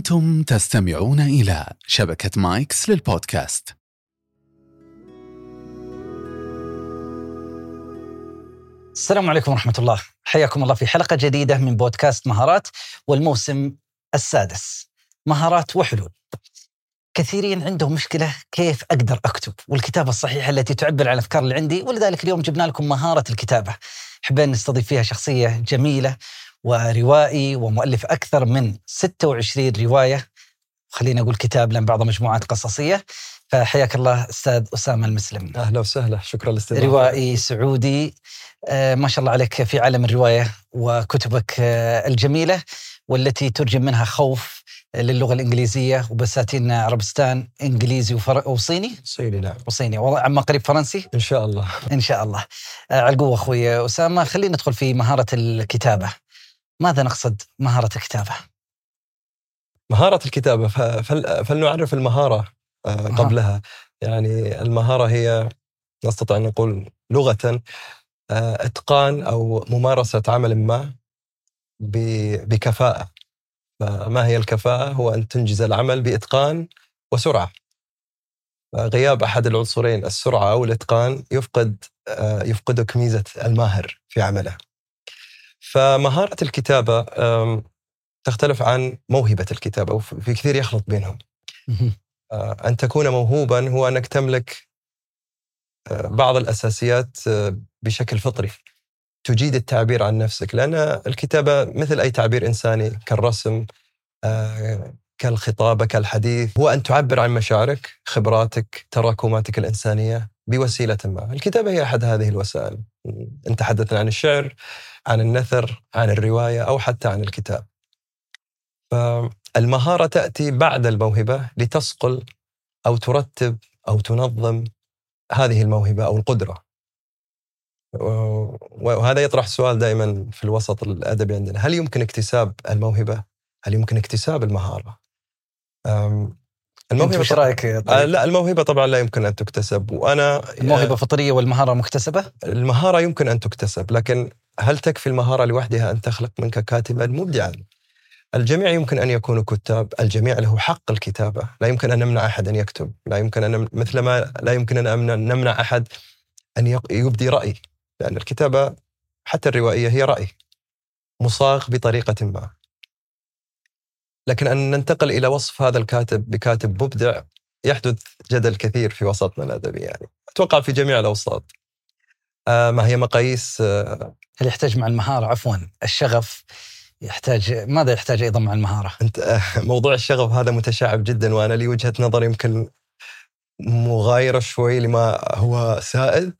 أنتم تستمعون إلى شبكة مايكس للبودكاست. السلام عليكم ورحمة الله. حياكم الله في حلقة جديدة من بودكاست مهارات والموسم السادس. مهارات وحلول. كثيرين عندهم مشكلة كيف أقدر أكتب؟ والكتابة الصحيحة التي تعبر عن الأفكار اللي عندي ولذلك اليوم جبنا لكم مهارة الكتابة. حبينا نستضيف فيها شخصية جميلة وروائي ومؤلف أكثر من 26 رواية. خلينا أقول كتاب لأن بعضها مجموعات قصصية. فحياك الله أستاذ أسامة المسلم. أهلا وسهلا. شكرا للاستضافة. روائي سعودي. آه، ما شاء الله عليك في عالم الرواية وكتبك آه، الجميلة والتي ترجم منها خوف للغة الإنجليزية وبساتين عربستان إنجليزي وفر... وصيني؟ صيني نعم. وصيني. وعما قريب فرنسي؟ إن شاء الله. إن شاء الله. آه، على القوة أخوي أسامة خلينا ندخل في مهارة الكتابة. ماذا نقصد مهارة الكتابة؟ ف- فل- فلنعرف المهارة آه، قبلها. يعني المهارة هي نستطيع أن نقول لغة آه، إتقان أو ممارسة عمل ما ب- بكفاءة. فما هي الكفاءة؟ هو أن تنجز العمل بإتقان وسرعة. غياب أحد العنصرين السرعة أو الإتقان يفقد آه، يفقدك ميزة الماهر في عمله. فمهارة الكتابة آم، تختلف عن موهبة الكتابة وفي كثير يخلط بينهم. آه، أن تكون موهوبا هو أنك تملك آه، بعض الأساسيات آه، بشكل فطري. تجيد التعبير عن نفسك لأن الكتابة مثل أي تعبير إنساني كالرسم كالخطابة كالحديث هو أن تعبر عن مشاعرك خبراتك تراكماتك الإنسانية. بوسيلة ما. الكتابة هي أحد هذه الوسائل. إن تحدثنا عن الشعر عن النثر عن الرواية أو حتى عن الكتاب. فالمهارة تأتي بعد الموهبة لتصقل أو ترتب أو تنظم هذه الموهبة أو القدرة. و- وهذا يطرح سؤال دائما في الوسط الأدبي عندنا. هل يمكن اكتساب الموهبة؟ هل يمكن اكتساب المهارة؟ طبعاً- رأيك آه، طيب؟ لا الموهبة طبعا لا يمكن أن تكتسب وأنا الموهبة فطرية والمهارة مكتسبة؟ المهارة يمكن أن تكتسب لكن هل تكفي المهارة لوحدها أن تخلق منك كاتبا مبدعا؟ الجميع يمكن أن يكونوا كتاب الجميع له حق الكتابة لا يمكن أن نمنع أحد أن يكتب لا يمكن نم- مثلما لا يمكن أمن- نمنع أن يق- يبدي رأي لأن الكتابة حتى الروائية هي رأي مصاغ بطريقة ما لكن أن ننتقل إلى وصف هذا الكاتب بكاتب مبدع يحدث جدل كثير في وسطنا الأدبي يعني. أتوقع في جميع الأوساط. آه، ما هي مقاييس آه، هل يحتاج مع المهارة؟ عفوا الشغف يحتاج ماذا يحتاج أيضا مع المهارة؟ أنت آه، موضوع الشغف هذا متشعب جدا وأنا لي وجهة نظر يمكن مغايرة شوي لما هو سائد.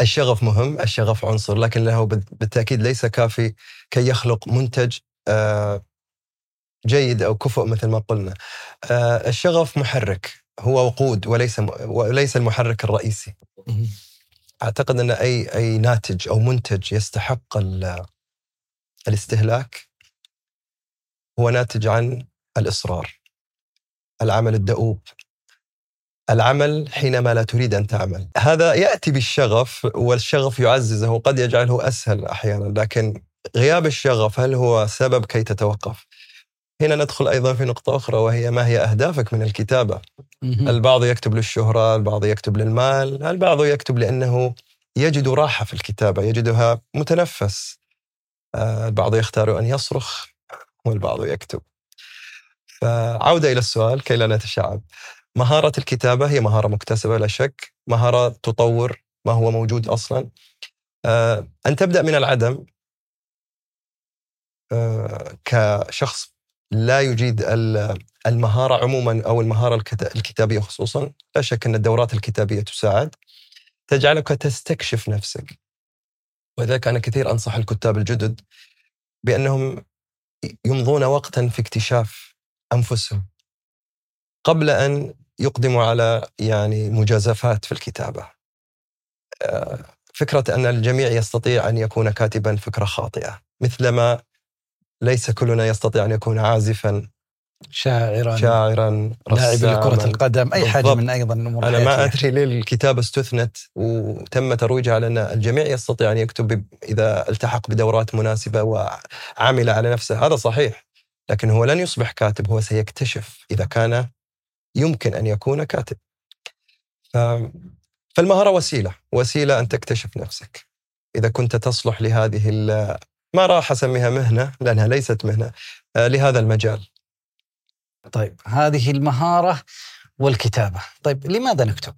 الشغف مهم الشغف عنصر لكن له بال- بالتأكيد ليس كافي كي يخلق منتج آه، جيد أو كفؤ مثل ما قلنا. آه، الشغف محرك هو وقود وليس وليس المحرك الرئيسي. أعتقد أن أي أي ناتج أو منتج يستحق ال- الاستهلاك هو ناتج عن الإصرار العمل الدؤوب العمل حينما لا تريد أن تعمل. هذا يأتي بالشغف والشغف يعززه وقد يجعله أسهل أحيانا لكن غياب الشغف هل هو سبب كي تتوقف؟ هنا ندخل أيضا في نقطة أخرى وهي ما هي أهدافك من الكتابة. البعض يكتب للشهرة البعض يكتب للمال البعض يكتب لأنه يجد راحة في الكتابة يجدها متنفس. آه، البعض يختار أن يصرخ والبعض يكتب. فعودة إلى السؤال كي لا نتشعب. مهارة الكتابة هي مهارة مكتسبة لا شك. مهارة تطور ما هو موجود أصلا. آه، أن تبدأ من العدم آه، كشخص لا يجيد ال- المهارة عموما أو المهارة الكت- الكتابية خصوصا لا شك أن الدورات الكتابية تساعد. تجعلك تستكشف نفسك. ولذلك أنا كثير أنصح الكتاب الجدد بأنهم يمضون وقتا في اكتشاف أنفسهم قبل أن يقدموا على يعني مجازفات في الكتابة. آه، فكرة أن الجميع يستطيع أن يكون كاتبا فكرة خاطئة. مثلما ليس كلنا يستطيع أن يكون عازفا شاعرا شاعرا لاعب لكرة. القدم أي حاجة. من أيضا أنا ما. أدري ليه الكتابة استثنت وتم ترويجها على أن الجميع يستطيع أن يكتب إذا التحق بدورات مناسبة وعمل على نفسه هذا صحيح لكن هو لن يصبح كاتب هو سيكتشف إذا كان يمكن أن يكون كاتب فالمهارة وسيلة وسيلة أن تكتشف نفسك إذا كنت تصلح لهذه ما راح أسميها مهنة لأنها ليست مهنة آه، لهذا المجال طيب هذه المهارة والكتابة طيب لماذا نكتب؟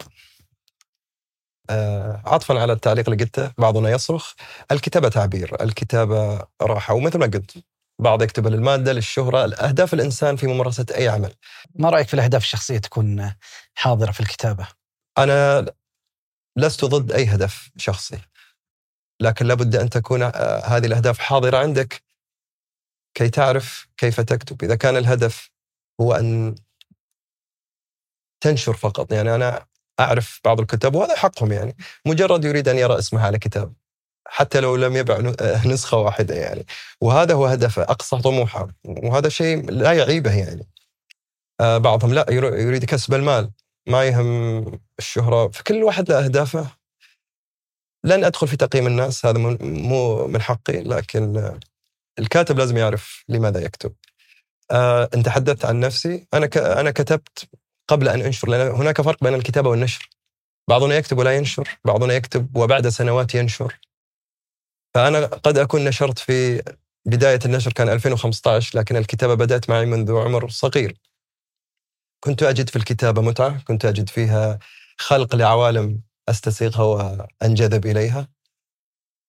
آه، عطفا على التعليق اللي قلته بعضنا يصرخ الكتابة تعبير الكتابة راحة ومثل ما قلت بعض يكتب للمادة للشهرة أهداف الإنسان في ممارسة أي عمل ما رأيك في الأهداف الشخصية تكون حاضرة في الكتابة؟ أنا لست ضد أي هدف شخصي لكن لابد أن تكون آه، هذه الأهداف حاضرة عندك كي تعرف كيف تكتب. إذا كان الهدف هو أن تنشر فقط يعني أنا أعرف بعض الكتاب وهذا حقهم يعني مجرد يريد أن يرى اسمه على كتاب حتى لو لم يبع آه، نسخة واحدة يعني. وهذا هو هدفه أقصى طموحه وهذا شيء لا يعيبه يعني. آه، بعضهم لا ير- يريد كسب المال ما يهم الشهرة فكل واحد له أهدافه. لن أدخل في تقييم الناس هذا مو من حقي لكن الكاتب لازم يعرف لماذا يكتب. آه، أنت تحدثت عن نفسي أنا ك- أنا كتبت قبل أن أنشر لأن هناك فرق بين الكتابة والنشر. بعضنا يكتب ولا ينشر بعضنا يكتب وبعد سنوات ينشر. فأنا قد أكون نشرت في بداية النشر كان 2015 لكن الكتابة بدأت معي منذ عمر صغير. كنت أجد في الكتابة متعة كنت أجد فيها خلق لعوالم أستسيغها وأنجذب إليها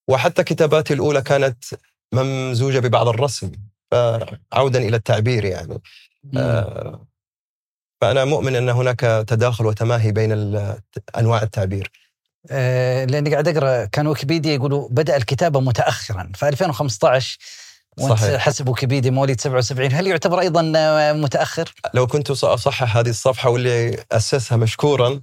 وحتى كتاباتي الأولى كانت ممزوجة ببعض الرسم فعودا إلى التعبير يعني آه، فأنا مؤمن أن هناك تداخل وتماهي بين أنواع التعبير آه، لأني قاعد أقرأ كان ويكيبيديا يقولوا بدأ الكتابة متاخرا ف 2015 وأنت صحيح. حسب ويكيبيديا مواليد 77 هل يعتبر أيضا متأخر؟ لو كنت أصحح هذه الصفحة واللي أسسها مشكورا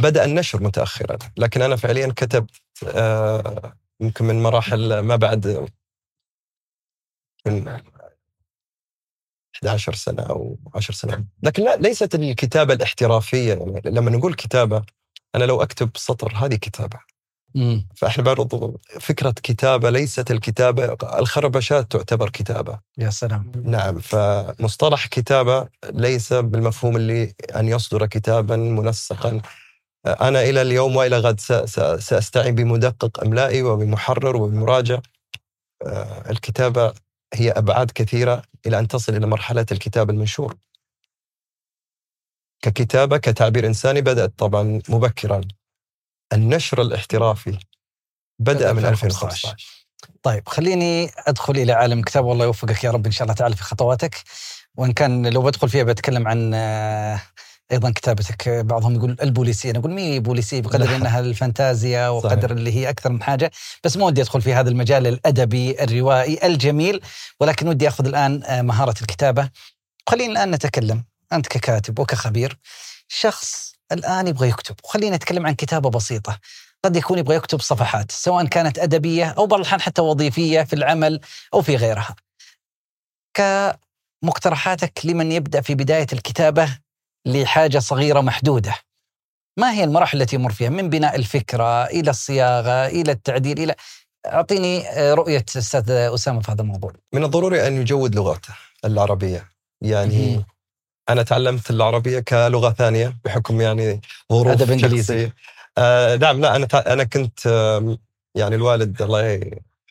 بدأ النشر متأخرا. لكن أنا فعليا كتبت آه، يمكن من مراحل ما بعد من 11 سنة أو 10 سنوات. لكن لا ليست الكتابة الاحترافية. يعني لما نقول كتابة أنا لو أكتب سطر هذه كتابة. مم. فإحنا برضو فكرة كتابة ليست الكتابة الخربشات تعتبر كتابة. يا سلام. نعم فمصطلح كتابة ليس بالمفهوم اللي أن يصدر كتابا منسقا. أنا إلى اليوم وإلى غد سأستعين بمدقق إملائي وبمحرر وبمراجع. آه، الكتابة هي أبعاد كثيرة إلى أن تصل إلى مرحلة الكتاب المنشور. ككتابة كتعبير إنساني بدأت طبعا مبكرا. النشر الاحترافي بدأ من 2015 طيب خليني أدخل إلى عالم الكتاب والله يوفقك يا رب إن شاء الله تعالى في خطواتك. وإن كان لو بدخل فيها بتكلم عن آه، أيضا كتابتك بعضهم يقول البوليسيه أنا أقول مي بوليسيه بقدر. إنها الفانتازيا وقدر صحيح. اللي هي أكثر من حاجة بس ما ودي أدخل في هذا المجال الأدبي الروائي الجميل ولكن ودي أخذ الآن آه، مهارة الكتابة خلينا الآن نتكلم أنت ككاتب وكخبير شخص الآن يبغى يكتب وخلينا نتكلم عن كتابة بسيطة قد يكون يبغى يكتب صفحات سواء كانت أدبية أو بعض الأحيان حتى وظيفية في العمل أو في غيرها. كمقترحاتك لمن يبدأ في بداية الكتابة لحاجة صغيرة محدودة. ما هي المراحل التي يمر فيها من بناء الفكرة إلى الصياغة إلى التعديل إلى أعطيني آه، رؤية أستاذ أسامة في هذا الموضوع. من الضروري أن يجود لغته العربية يعني مهم. أنا تعلمت العربية كلغة ثانية بحكم يعني ظروف أدب إنجليزي. شخصية. آه نعم لا أنا تع- أنا كنت يعني الوالد الله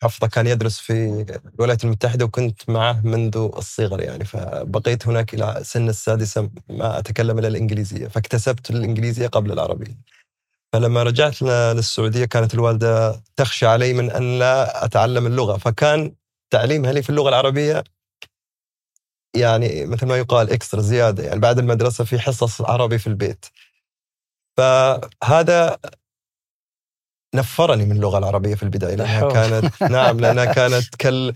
حفظه كان يدرس في الولايات المتحدة وكنت معه منذ الصغر يعني. فبقيت هناك إلى سن السادسة ما أتكلم إلا الإنجليزية. فاكتسبت الإنجليزية قبل العربية. فلما رجعت ل- للسعودية كانت الوالدة تخشى علي من أن لا أتعلم اللغة. فكان تعليمها لي في اللغة العربية يعني مثل ما يقال اكسترا زيادة يعني بعد المدرسة في حصص عربي في البيت. فهذا نفرني من اللغة العربية في البداية لأنها. كانت نعم لأنها كانت كال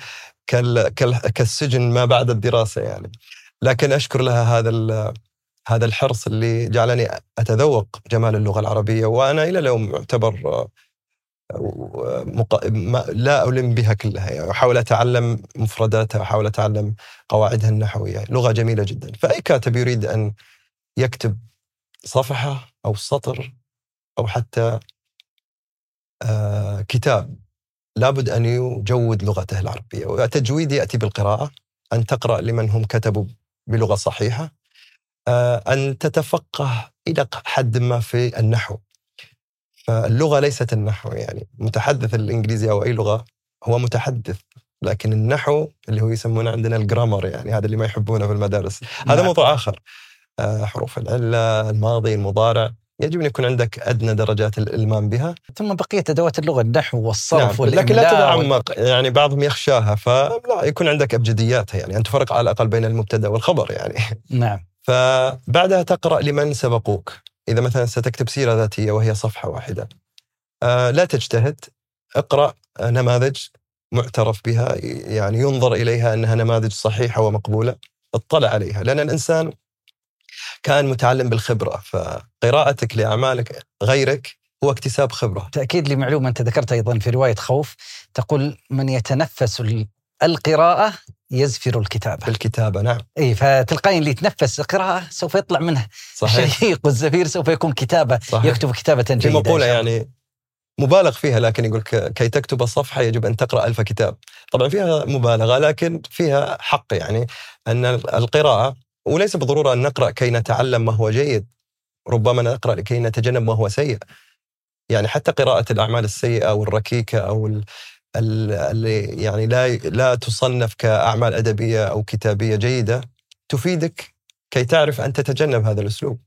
كال كال كالسجن ما بعد الدراسة يعني. لكن أشكر لها هذا هذا الحرص اللي جعلني أتذوق جمال اللغة العربية وأنا إلى اليوم اعتبر مق... ما لا ألم بها كلها يعني أحاول أتعلم مفرداتها أحاول أتعلم قواعدها النحوية لغة جميلة جدا فأي كاتب يريد أن يكتب صفحة أو سطر أو حتى كتاب لابد أن يجود لغته العربية. والتجويد يأتي بالقراءة أن تقرأ لمن هم كتبوا بلغة صحيحة آه، أن تتفقه إلى حد ما في النحو. فاللغة ليست النحو يعني. متحدث الإنجليزي أو أي لغة هو متحدث لكن النحو اللي هو يسمونه عندنا الجرامر يعني هذا اللي ما يحبونه في المدارس. هذا نعم. موضوع آخر. آه، حروف العلة الماضي المضارع. يجب أن يكون عندك أدنى درجات الإلمام بها. ثم بقية أدوات اللغة النحو والصرف نعم. لكن لا والإملاء وال- تتعمق يعني بعضهم يخشاها فلا يكون عندك أبجدياتها يعني أن تفرق على الأقل بين المبتدأ والخبر يعني. نعم. فبعدها تقرأ لمن سبقوك. إذا مثلا ستكتب سيرة ذاتية وهي صفحة واحدة. آه، لا تجتهد. اقرأ نماذج معترف بها يعني ينظر إليها أنها نماذج صحيحة ومقبولة. اطلع عليها. لأن الإنسان كان متعلم بالخبرة فقراءتك لأعمالك غيرك هو اكتساب خبرة. تأكيد لمعلومة أنت ذكرت أيضا في رواية خوف تقول من يتنفس ال- القراءة يزفر الكتابة. بالكتابة نعم. إي فتلقائيا اللي يتنفس القراءة سوف يطلع منه صحيح. الشهيق والزفير سوف يكون كتابة صحيح. يكتب كتابة في جيدة شاء الله. يعني مبالغ فيها لكن يقول كي تكتب صفحة يجب أن تقرأ ألف كتاب. طبعا فيها مبالغة لكن فيها حق يعني أن القراءة وليس بالضرورة أن نقرأ كي نتعلم ما هو جيد ربما نقرأ لكي نتجنب ما هو سيء. يعني حتى قراءة الأعمال السيئة والركيكة أو ال- ال- اللي يعني لا لا تصنف كأعمال أدبية أو كتابية جيدة تفيدك كي تعرف أن تتجنب هذا الأسلوب.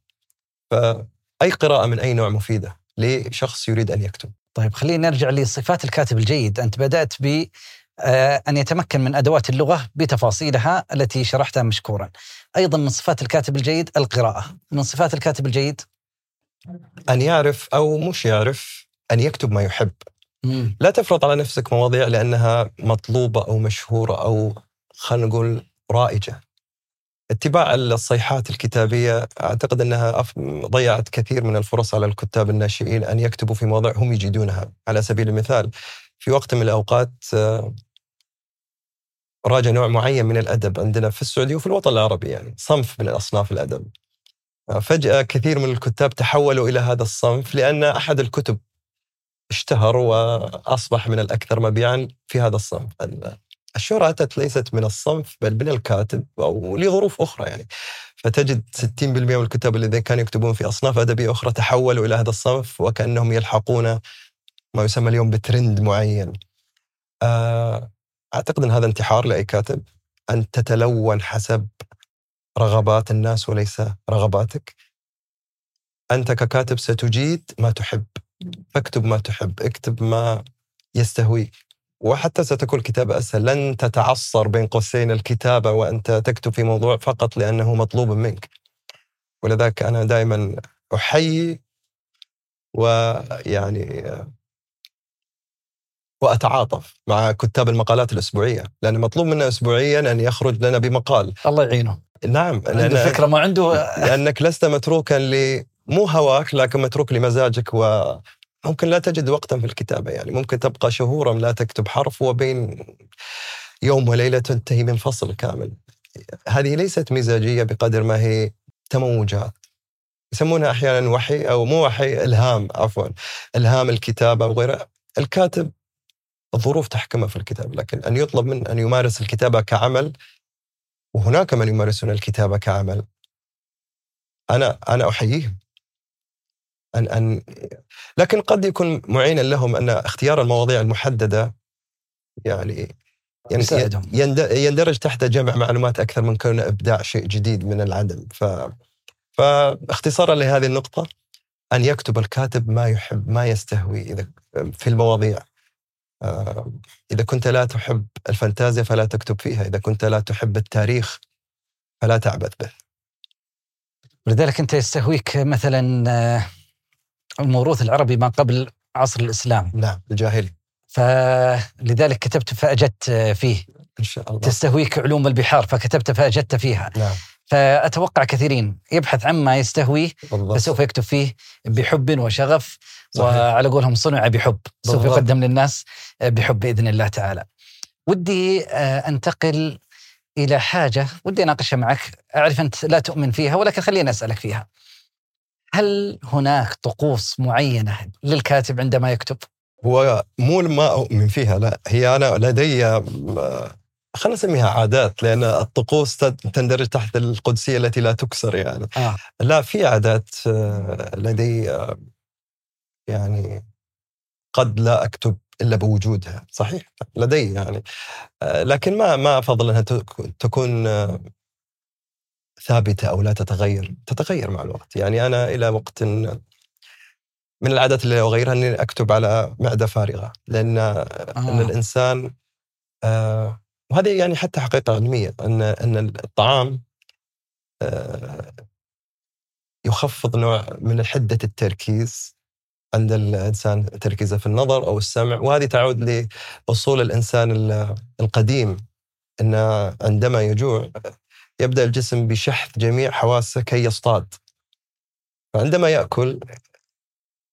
فأي قراءة من أي نوع مفيدة لشخص يريد أن يكتب. طيب خلينا نرجع لصفات الكاتب الجيد. أنت بدأت ب أن يتمكن من أدوات اللغة بتفاصيلها التي شرحتها مشكورا. أيضا من صفات الكاتب الجيد القراءة. من صفات الكاتب الجيد؟ أن يعرف أو مش يعرف أن يكتب ما يحب. مم. لا تفرض على نفسك مواضيع لأنها مطلوبة أو مشهورة أو خلينا نقول رائجة. اتباع الصيحات الكتابية أعتقد أنها ضيعت كثير من الفرص على الكتاب الناشئين أن يكتبوا في مواضيع هم يجيدونها. على سبيل المثال في وقت من الأوقات آه، راج نوع معين من الأدب عندنا في السعودية وفي الوطن العربي يعني صنف من أصناف الأدب. آه، فجأة كثير من الكتاب تحولوا إلى هذا الصنف لأن أحد الكتب اشتهر وأصبح من الأكثر مبيعا في هذا الصنف. ال- الشهرة أتت ليست من الصنف بل من الكاتب أو لظروف أخرى يعني. فتجد 60% من الكتاب الذين كانوا يكتبون في أصناف أدبية أخرى تحولوا إلى هذا الصنف وكأنهم يلحقون ما يسمى اليوم بترند معين. آه، أعتقد أن هذا انتحار لأي كاتب أن تتلون حسب رغبات الناس وليس رغباتك. أنت ككاتب ستجيد ما تحب. فاكتب ما تحب اكتب ما يستهويك. وحتى ستكون الكتابة أسهل. لن تتعصر بين قوسين الكتابة وأنت تكتب في موضوع فقط لأنه مطلوب منك. ولذلك أنا دائما أحيي ويعني وأتعاطف مع كتاب المقالات الأسبوعية لأن مطلوب منا أسبوعيا أن يخرج لنا بمقال. الله يعينه. نعم عنده فكرة ما عنده لأنك لست متروكا ل مو هواك لكن متروك لمزاجك وممكن لا تجد وقتا في الكتابة يعني ممكن تبقى شهورا لا تكتب حرف وبين يوم وليلة تنتهي من فصل كامل. هذه ليست مزاجية بقدر ما هي تموجات يسمونها أحيانا وحي أو مو وحي إلهام عفوا. إلهام الكتابة وغيرها. الكاتب الظروف تحكمه في الكتاب لكن أن يطلب من أن يمارس الكتابة كعمل وهناك من يمارسون الكتابة كعمل. أنا أنا أحييهم. أن أن لكن قد يكون معينا لهم أن اختيار المواضيع المحددة يعني يعني يندرج تحت جمع معلومات أكثر من كون إبداع شيء جديد من العدم. ف فاختصارا لهذه النقطة أن يكتب الكاتب ما يحب ما يستهوي إذا في المواضيع. إذا كنت لا تحب الفانتازيا فلا تكتب فيها إذا كنت لا تحب التاريخ فلا تعبث به. ولذلك أنت يستهويك مثلا آه، الموروث العربي ما قبل عصر الإسلام. نعم الجاهلي. فلذلك كتبت فأجدت آه، فيه. إن شاء الله. تستهويك علوم البحار فكتبت فأجدت فيها. نعم. فأتوقع كثيرين. يبحث عما يستهويه فسوف يكتب فيه بحب وشغف. صحيح. وعلى قولهم صنع بحب سوف. يقدم للناس بحب بإذن الله تعالى. ودي آه، أنتقل إلى حاجة ودي أناقشها معك، أعرف أنت لا تؤمن فيها ولكن خليني أسألك فيها. هل هناك طقوس معينة للكاتب عندما يكتب؟ هو مو ما أؤمن فيها لا هي أنا لدي آه، خلينا نسميها عادات لأن الطقوس تندرج تحت القدسية التي لا تكسر يعني آه. لا في عادات آه، لدي يعني قد لا أكتب إلا بوجودها صحيح لدي يعني. آه، لكن ما ما أفضل أنها تك- تكون آه، ثابتة أو لا تتغير. تتغير مع الوقت. يعني أنا إلى وقت من العادات اللي أغيرها أني أكتب على معدة فارغة لأن أن آه. الإنسان آه وهذه يعني حتى حقيقة علمية أن أن الطعام آه يخفض نوع من حدة التركيز عند الإنسان تركيزه في النظر أو السمع وهذه تعود لأصول الإنسان ال- القديم إن عندما يجوع يبدأ الجسم بشحذ جميع حواسه كي يصطاد فعندما يأكل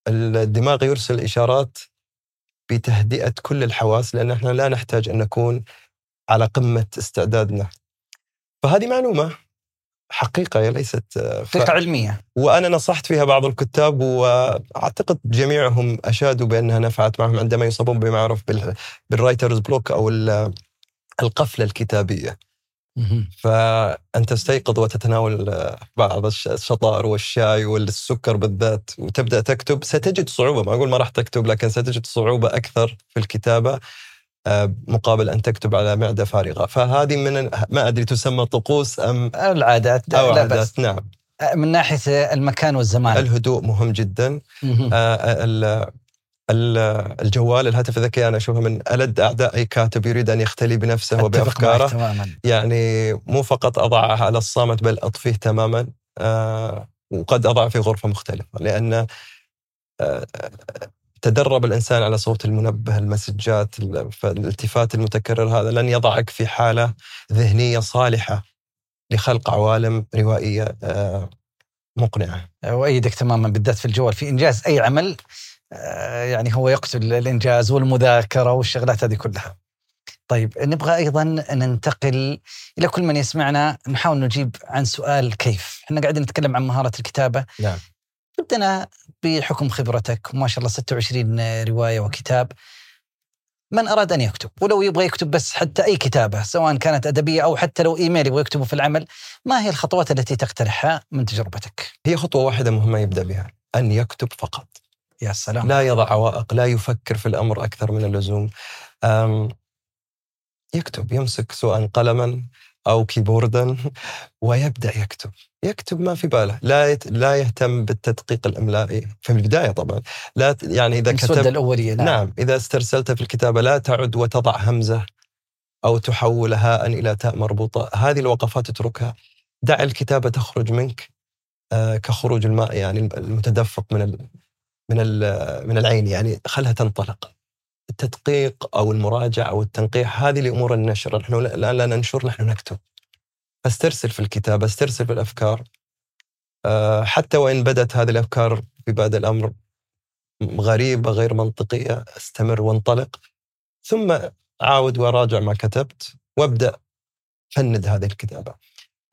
الدماغ يرسل إشارات بتهدئة كل الحواس لأن إحنا لا نحتاج أن نكون على قمة استعدادنا. فهذه معلومة حقيقة هي ليست ف... حقيقة علمية. وأنا نصحت فيها بعض الكتاب وأعتقد جميعهم أشادوا بأنها نفعت معهم عندما يصابون بما يعرف بال... بال Writer's Block أو ال- القفلة الكتابية. فأن تستيقظ وتتناول آه، بعض الش- الشطائر والشاي والسكر بالذات. وتبدأ تكتب ستجد صعوبة ما أقول ما راح تكتب لكن ستجد صعوبة أكثر في الكتابة. آه، مقابل أن تكتب على معدة فارغة. فهذه من ما أدري تسمى طقوس أم؟ العادات أو لا بس. عادات نعم من ناحية المكان والزمان. الهدوء مهم جدا. آه، ال- ال- الجوال الهاتف الذكي أنا أشوفه من ألد أعداء أي كاتب يريد أن يختلي بنفسه وبأفكاره. تماما. يعني مو فقط اضعه على الصامت بل أطفيه تماما. آه وقد أضع في غرفة مختلفة لأن آه تدرب الإنسان على صوت المنبه المسجات ال- فالالتفات المتكرر هذا لن يضعك في حالة ذهنية صالحة لخلق عوالم روائية آه مقنعة. أؤيدك تماما بالذات في الجوال. في إنجاز أي عمل آه، يعني هو يقتل الإنجاز والمذاكرة والشغلات هذه كلها. طيب نبغى أيضا ننتقل إلى كل من يسمعنا. نحاول نجيب عن سؤال كيف. إحنا قاعدين نتكلم عن مهارة الكتابة. نعم. بدنا بحكم خبرتك وما شاء الله 26 رواية وكتاب. من أراد أن يكتب؟ ولو يبغى يكتب بس حتى أي كتابة سواء كانت أدبية أو حتى لو إيميل يبغى يكتبه في العمل ما هي الخطوات التي تقترحها من تجربتك؟ هي خطوة واحدة مهمة يبدأ بها أن يكتب فقط. يا سلام. لا يضع عوائق لا يفكر في الأمر أكثر من اللزوم. يكتب يمسك سواء قلما أو كيبوردا ويبدأ يكتب. يكتب ما في باله. لا يت... لا يهتم بالتدقيق الإملائي. في البداية طبعا. لا يعني إذا المسودة كتب الأولية نعم, نعم. إذا استرسلت في الكتابة لا تعد وتضع همزة أو تحول هاء إلى تاء مربوطة. هذه الوقفات اتركها. دع الكتابة تخرج منك آه، كخروج الماء يعني المتدفق من ال من ال من العين. يعني خلها تنطلق. التدقيق أو المراجعة أو التنقيح هذه لأمور النشر. نحن الآن لا ننشر نحن نكتب. فاسترسل في الكتابة استرسل في الأفكار. آه، حتى وإن بدت هذه الأفكار في بعد الأمر غريبة غير منطقية استمر وانطلق. ثم عاود وراجع ما كتبت وأبدأ فند هذه الكتابة.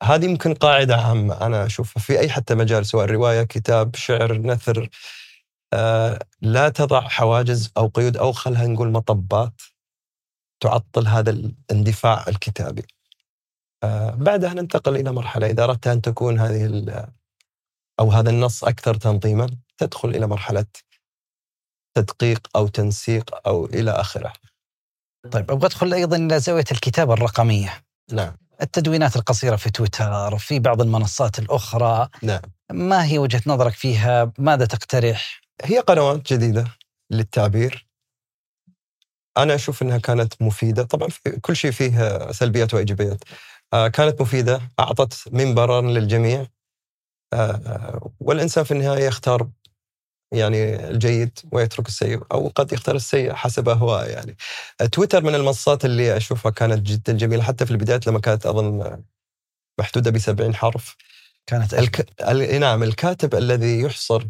هذه يمكن قاعدة عامة أنا أشوفها في أي حتى مجال سواء رواية كتاب شعر نثر. لا تضع حواجز أو قيود أو خلها نقول مطبات تعطل هذا الاندفاع الكتابي. آه بعدها ننتقل إلى مرحلة إذا أردت أن تكون هذه أو هذا النص أكثر تنظيما تدخل إلى مرحلة تدقيق أو تنسيق أو إلى آخره. طيب أبغى أدخل أيضا إلى زاوية الكتابة الرقمية. نعم. التدوينات القصيرة في تويتر في بعض المنصات الأخرى. نعم. ما هي وجهة نظرك فيها؟ ماذا تقترح؟ هي قنوات جديدة للتعبير. أنا أشوف أنها كانت مفيدة. طبعا في كل شيء فيه سلبيات وإيجابيات. آه، كانت مفيدة أعطت منبرا للجميع. آه، والإنسان في النهاية يختار يعني الجيد ويترك السيء أو قد يختار السيء حسب هواه يعني. آه، تويتر من المنصات اللي أشوفها كانت جدا جميلة. حتى في البداية لما كانت أظن محدودة بسبعين حرف. كانت الك... ال... نعم الكاتب الذي يحصر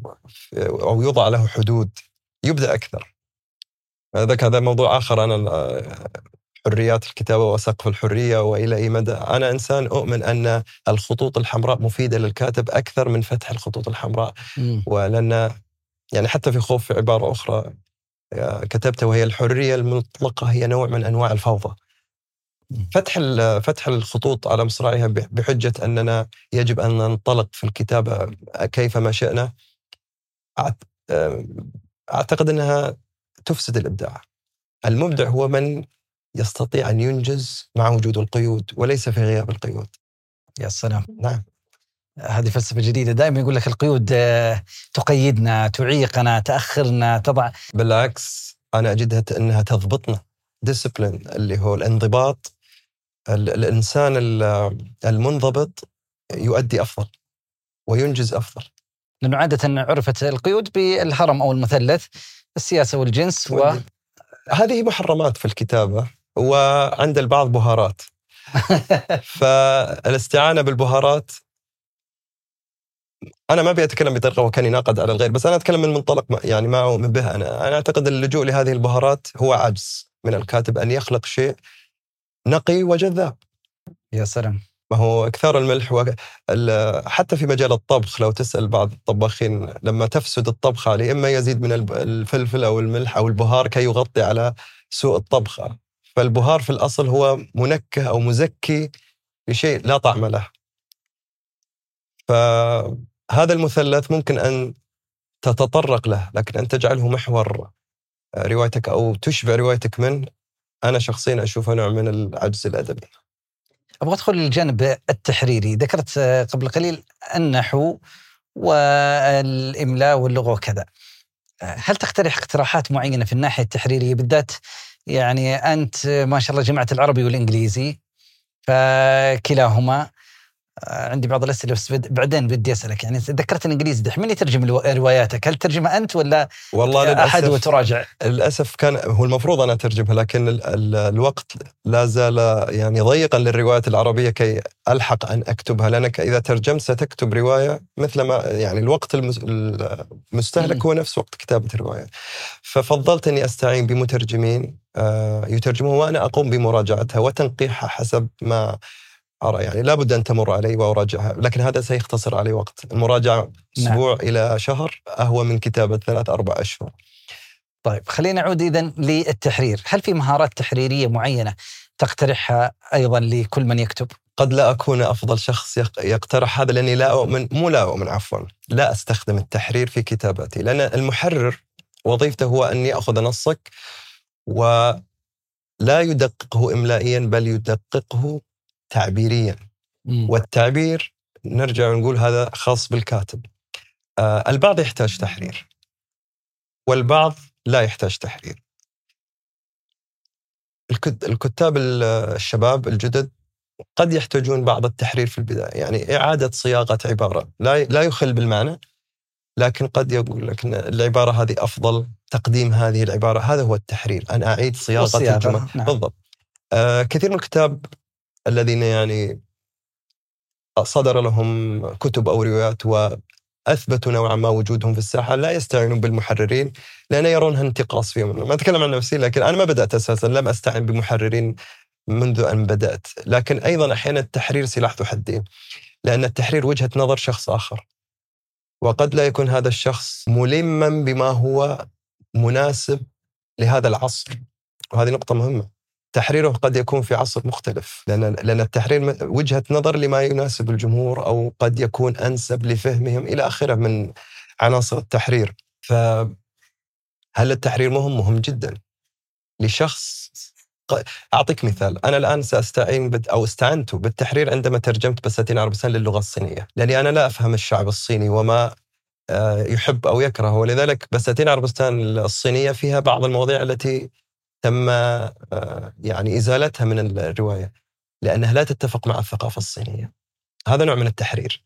أو يوضع له حدود يبدأ أكثر. هذا هذا موضوع آخر أنا آه، حريات الكتابة وسقف الحرية وإلى أي مدى. أنا إنسان أؤمن أن الخطوط الحمراء مفيدة للكاتب أكثر من فتح الخطوط الحمراء. ولأن يعني حتى في خوف في عبارة أخرى آه، كتبت وهي الحرية المطلقة هي نوع من أنواع الفوضى. فتح فتح الخطوط على مصراعيها بح- بحجة أننا يجب أن ننطلق في الكتابة كيفما شئنا. أعت- آه، أعتقد أنها تفسد الإبداع. المبدع هو من يستطيع أن ينجز مع وجود القيود وليس في غياب القيود. يا سلام. نعم. هذه فلسفة جديدة. دائما يقول لك القيود آه، تقيدنا تعيقنا تأخرنا تضع. بالعكس أنا أجدها أنها تضبطنا. discipline اللي هو الانضباط ال- الإنسان ال- المنضبط يؤدي أفضل وينجز أفضل. لأنه عادة عرفت القيود بالهرم أو المثلث السياسة والجنس و هذه محرمات في الكتابة وعند البعض بهارات. فالاستعانة بالبهارات أنا ما أبي أتكلم بطريقه وكان يناقض على الغير بس أنا أتكلم من منطلق يعني ما أؤمن به. أنا أنا أعتقد اللجوء لهذه البهارات هو عجز من الكاتب أن يخلق شيء نقي وجذاب. يا سلام. ما هو أكثار الملح و... ال- حتى في مجال الطبخ لو تسأل بعض الطباخين لما تفسد الطبخة عليه إما يزيد من الفلفل أو الملح أو البهار كي يغطي على سوء الطبخة. فالبهار في الأصل هو منكه أو مزكي لشيء لا طعم له. فهذا المثلث ممكن أن تتطرق له لكن أن تجعله محور روايتك أو تشبع روايتك منه أنا شخصيا اشوفه نوع من العجز الأدبي. أبغى أدخل للجانب التحريري. ذكرت آه، قبل قليل النحو والإملاء واللغة وكذا. آه، هل تقترح اقتراحات معينة في الناحية التحريرية؟ بالذات يعني أنت آه، ما شاء الله جمعت العربي والإنجليزي فكلاهما عندي بعض الأسئلة بس بد- بعدين بدي أسألك يعني ذكرت الإنجليزي دحين من يترجم رواياتك؟ هل ترجمها أنت ولا والله أحد للأسف وتراجع؟ للأسف كان هو المفروض أنا أترجمها لكن ال ال الوقت لا زال يعني ضيقا للروايات العربية كي ألحق أن أكتبها لأنك إذا ترجمت ستكتب رواية مثل ما يعني الوقت المس- المستهلك هو نفس وقت كتابة الرواية. ففضلت إني أستعين بمترجمين آه، يترجموها وأنا أقوم بمراجعتها وتنقيحها حسب ما ارى يعني لابد أن تمر علي وأراجعها. لكن هذا سيختصر علي وقت. المراجعة أسبوع إلى شهر أهون من كتابة ثلاث أربع أشهر. طيب خلينا نعود اذا للتحرير، هل في مهارات تحريرية معينة تقترحها أيضا لكل من يكتب؟ قد لا أكون أفضل شخص يق- يقترح هذا لأني لا أؤمن مو لا أؤمن عفوا لا أستخدم التحرير في كتابتي لأن المحرر وظيفته هو ان ياخذ نصك ولا يدققه املائيا بل يدققه تعبيريا. والتعبير نرجع ونقول هذا خاص بالكاتب. آه البعض يحتاج تحرير. والبعض لا يحتاج تحرير. الكت- الكتاب ال- الشباب الجدد قد يحتاجون بعض التحرير في البداية. يعني إعادة صياغة عبارة. لا لا يخل بالمعنى لكن قد يقول لك إن العبارة هذه أفضل تقديم هذه العبارة. هذا هو التحرير. أعيد صياغة والصياغة، الجمل. نعم. بالضبط. آه كثير من الكتاب الذين يعني صدر لهم كتب أو روايات وأثبتوا نوعا ما وجودهم في الساحة لا يستعينون بالمحررين لأن يرونها انتقاص فيهم. ما أتكلم عن نفسي لكن أنا ما بدأت أساسا لم أستعن بمحررين منذ أن بدأت. لكن أيضا أحيانا التحرير سلاح ذو حدين لأن التحرير وجهة نظر شخص آخر. وقد لا يكون هذا الشخص ملما بما هو مناسب لهذا العصر. وهذه نقطة مهمة. تحريره قد يكون في عصر مختلف. لأن لأن التحرير وجهة نظر لما يناسب الجمهور أو قد يكون أنسب لفهمهم إلى آخره من عناصر التحرير. فهل التحرير مهم؟ مهم جدا. لشخص أعطيك مثال. أنا الآن سأستعين بت أو استعنت بالتحرير عندما ترجمت بساتين عربستان للغة الصينية. لأني أنا لا أفهم الشعب الصيني وما آه، يحب أو يكره. ولذلك بساتين عربستان الصينية فيها بعض المواضيع التي تم آه، يعني إزالتها من الرواية لأنها لا تتفق مع الثقافة الصينية. هذا نوع من التحرير.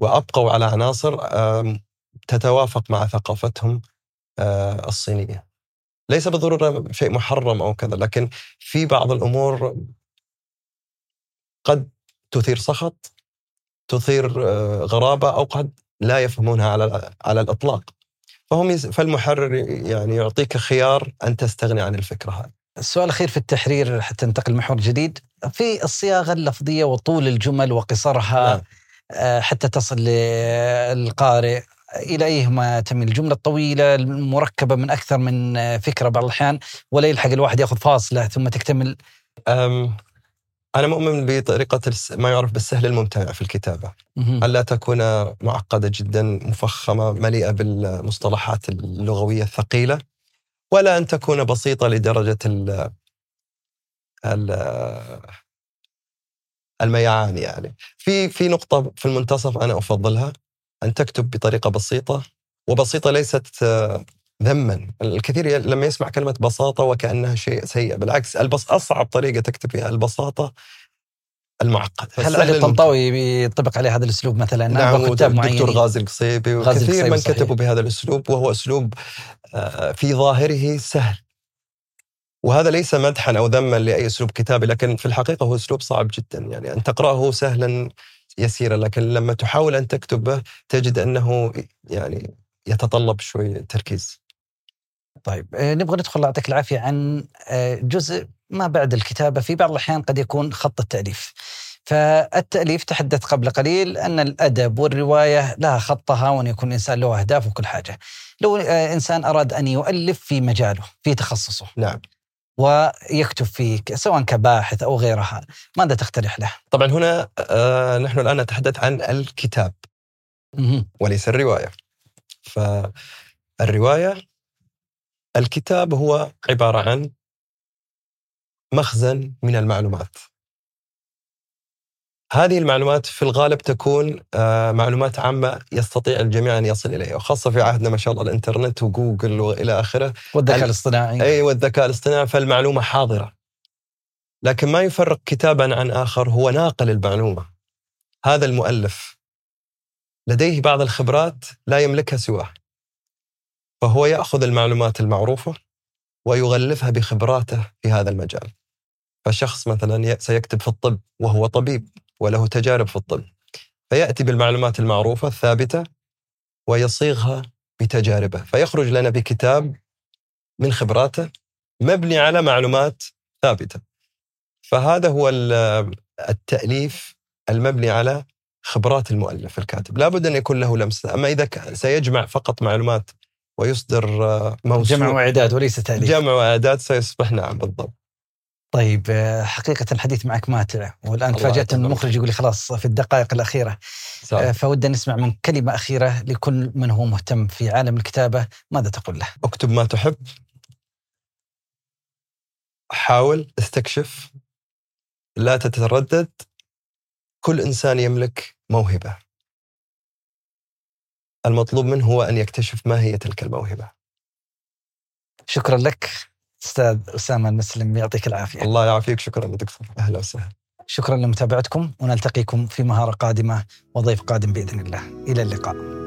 وأبقوا على عناصر تتوافق مع ثقافتهم آه، الصينية. ليس بالضرورة شيء محرم أو كذا لكن في بعض الأمور قد تثير سخط تثير آه، غرابة أو قد لا يفهمونها على على الإطلاق. فهم يس- فالمحرر يعني يعطيك خيار أن تستغني عن الفكرة هذه. السؤال الأخير في التحرير حتى ننتقل لمحور جديد في الصياغة اللفظية وطول الجمل وقصرها نعم. آه، حتى تصل للقارئ إلى أيهما تميل الجملة الطويلة المركبة من أكثر من آه، فكرة بعض الأحيان ولا يلحق الواحد يأخذ فاصلة ثم تكتمل أم أنا مؤمن بطريقة ما يعرف بالسهل الممتنع في الكتابة. ألا تكون معقدة جدا مفخمة مليئة بالمصطلحات اللغوية الثقيلة ولا أن تكون بسيطة لدرجة ال ال- الميعان يعني في في نقطة في المنتصف أنا أفضلها أن تكتب بطريقة بسيطة وبسيطة ليست ذما الكثير لما يسمع كلمة بساطة وكأنها شيء سيء بالعكس البس أصعب طريقة تكتب فيها البساطة المعقدة هل علي. الطنطاوي بيطبق عليه هذا الأسلوب مثلا؟ نعم أبغى كتاب معينين. غازي القصيبي غازي وكثير من صحيح. كتبوا بهذا الأسلوب وهو أسلوب آه، في ظاهره سهل وهذا ليس مدحا أو ذما لأي أسلوب كتابي لكن في الحقيقة هو أسلوب صعب جدا يعني أن تقرأه سهلا يسيرا لكن لما تحاول أن تكتب به تجد أنه يعني يتطلب شوي تركيز طيب آه، نبغى ندخل يعطيك العافية عن آه، جزء ما بعد الكتابة في بعض الأحيان قد يكون خط التأليف. فالتأليف تحدث قبل قليل أن الأدب والرواية لها خطها وأن يكون الإنسان له أهداف وكل حاجة. لو آه، إنسان أراد أن يؤلف في مجاله في تخصصه نعم ويكتب فيه ك- سواء كباحث أو غيرها، ماذا تقترح له؟ طبعا هنا آه، نحن الآن نتحدث عن الكتاب. وليس الرواية فالرواية الكتاب هو عبارة عن مخزن من المعلومات. هذه المعلومات في الغالب تكون آه، معلومات عامة يستطيع الجميع أن يصل إليها وخاصة في عهدنا ما شاء الله الإنترنت وجوجل وإلى آخره. والذكاء ال- الاصطناعي. أي والذكاء الاصطناعي فالمعلومة حاضرة. لكن ما يفرق كتابا عن آخر هو ناقل المعلومة. هذا المؤلف لديه بعض الخبرات لا يملكها سواه. فهو يأخذ المعلومات المعروفة ويغلفها بخبراته في هذا المجال. فشخص مثلا سيكتب في الطب وهو طبيب وله تجارب في الطب. فيأتي بالمعلومات المعروفة الثابتة ويصيغها بتجاربه. فيخرج لنا بكتاب من خبراته مبني على معلومات ثابتة. فهذا هو ال- التأليف المبني على خبرات المؤلف الكاتب. لابد أن يكون له لمسة. أما إذا سيجمع فقط معلومات ويصدر آه، موسوعة جمع واعداد وليس تأليف. جمع وإعداد سيصبح نعم بالضبط طيب آه، حقيقة الحديث معك ماتع والآن تفاجأت أن. المخرج يقول لي خلاص في الدقائق الأخيرة آه،. فودنا نسمع من كلمة أخيرة لكل من هو مهتم في عالم الكتابة ماذا تقول له؟ اكتب ما تحب حاول استكشف لا تتردد كل إنسان يملك موهبة المطلوب منه هو أن يكتشف ما هي تلك الموهبة. شكرا لك أستاذ أسامة المسلم يعطيك العافية. الله يعافيك شكرا يا دكتور أهلا وسهلا. شكرا لمتابعتكم ونلتقيكم في مهارة قادمة وضيف قادم بإذن الله. إلى اللقاء.